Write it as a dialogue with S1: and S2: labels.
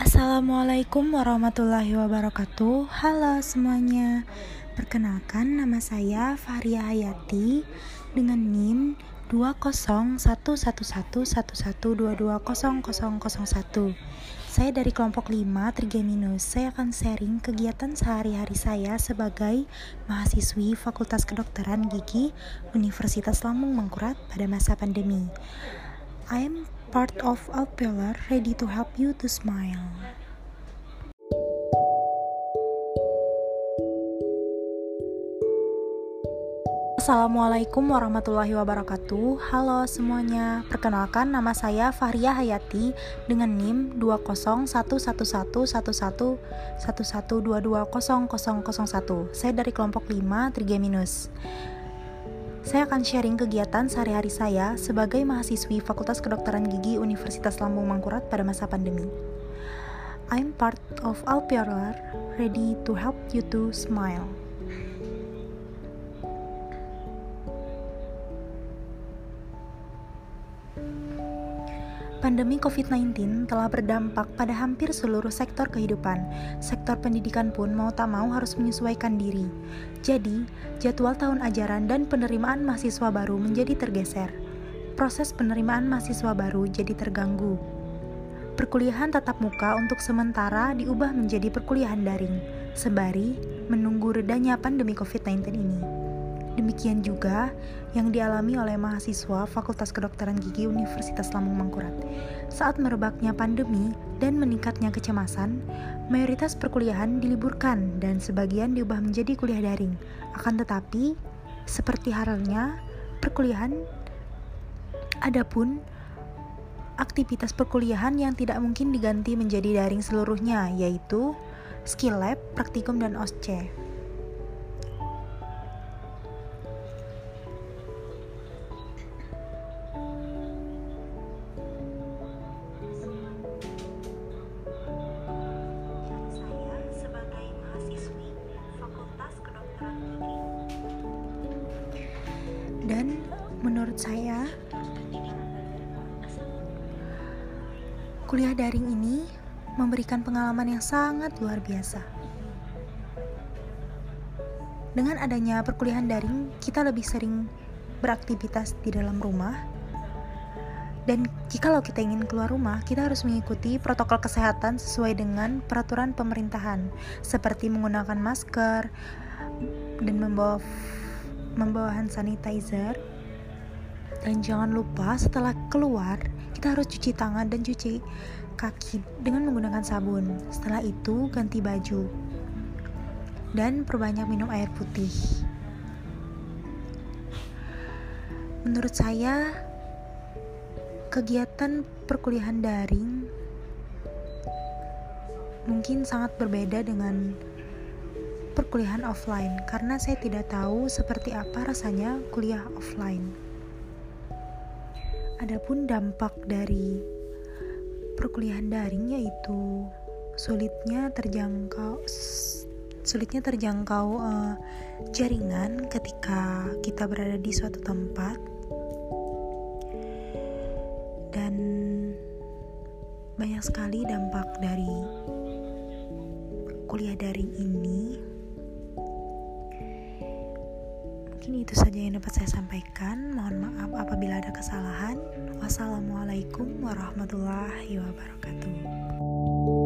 S1: Assalamualaikum warahmatullahi wabarakatuh. Halo semuanya. Perkenalkan nama saya Faria Hayati Dengan NIM 2011111220001 Saya dari kelompok 5 Trigeminus. Saya akan sharing kegiatan sehari-hari saya sebagai mahasiswi Fakultas Kedokteran Gigi Universitas Lambung Mangkurat pada masa pandemi. I part of Alpeolar ready to help you to smile. Assalamualaikum warahmatullahi wabarakatuh. Halo semuanya. Perkenalkan nama saya Fahria Hayati Dengan NIM 201111111220001 Saya dari kelompok 5 Trigeminus saya akan sharing kegiatan sehari-hari saya sebagai mahasiswi Fakultas Kedokteran Gigi Universitas Lambung Mangkurat pada masa pandemi. I'm part of Alpialar, ready to help you to smile. Pandemi COVID-19 telah berdampak pada hampir seluruh sektor kehidupan. Sektor pendidikan pun mau tak mau harus menyesuaikan diri. Jadi, jadwal tahun ajaran dan penerimaan mahasiswa baru menjadi tergeser. Proses penerimaan mahasiswa baru jadi terganggu. Perkuliahan tatap muka untuk sementara diubah menjadi perkuliahan daring, sembari menunggu redanya pandemi COVID-19 ini. Demikian juga yang dialami oleh mahasiswa Fakultas Kedokteran Gigi Universitas Lambung Mangkurat. Saat merebaknya pandemi dan meningkatnya kecemasan, mayoritas perkuliahan diliburkan dan sebagian diubah menjadi kuliah daring. Akan tetapi, seperti halnya perkuliahan, adapun aktivitas perkuliahan yang tidak mungkin diganti menjadi daring seluruhnya, yaitu skill lab, praktikum, dan OSCE. Dan menurut saya, kuliah daring ini memberikan pengalaman yang sangat luar biasa. Dengan adanya perkuliahan daring, kita lebih sering beraktivitas di dalam rumah. Dan jikalau kita ingin keluar rumah, kita harus mengikuti protokol kesehatan sesuai dengan peraturan pemerintahan, seperti menggunakan masker dan membawa membawa hand sanitizer. Dan jangan lupa setelah keluar kita harus cuci tangan dan cuci kaki dengan menggunakan sabun. Setelah itu ganti baju dan perbanyak minum air putih. Menurut saya kegiatan perkuliahan daring mungkin sangat berbeda dengan perkuliahan offline karena saya tidak tahu seperti apa rasanya kuliah offline. Adapun dampak dari perkuliahan daring yaitu sulitnya terjangkau sulitnya terjangkau uh, jaringan ketika kita berada di suatu tempat dan banyak sekali dampak dari kuliah daring ini Mungkin itu saja yang dapat saya sampaikan. Mohon maaf apabila ada kesalahan. Wassalamualaikum warahmatullahi wabarakatuh.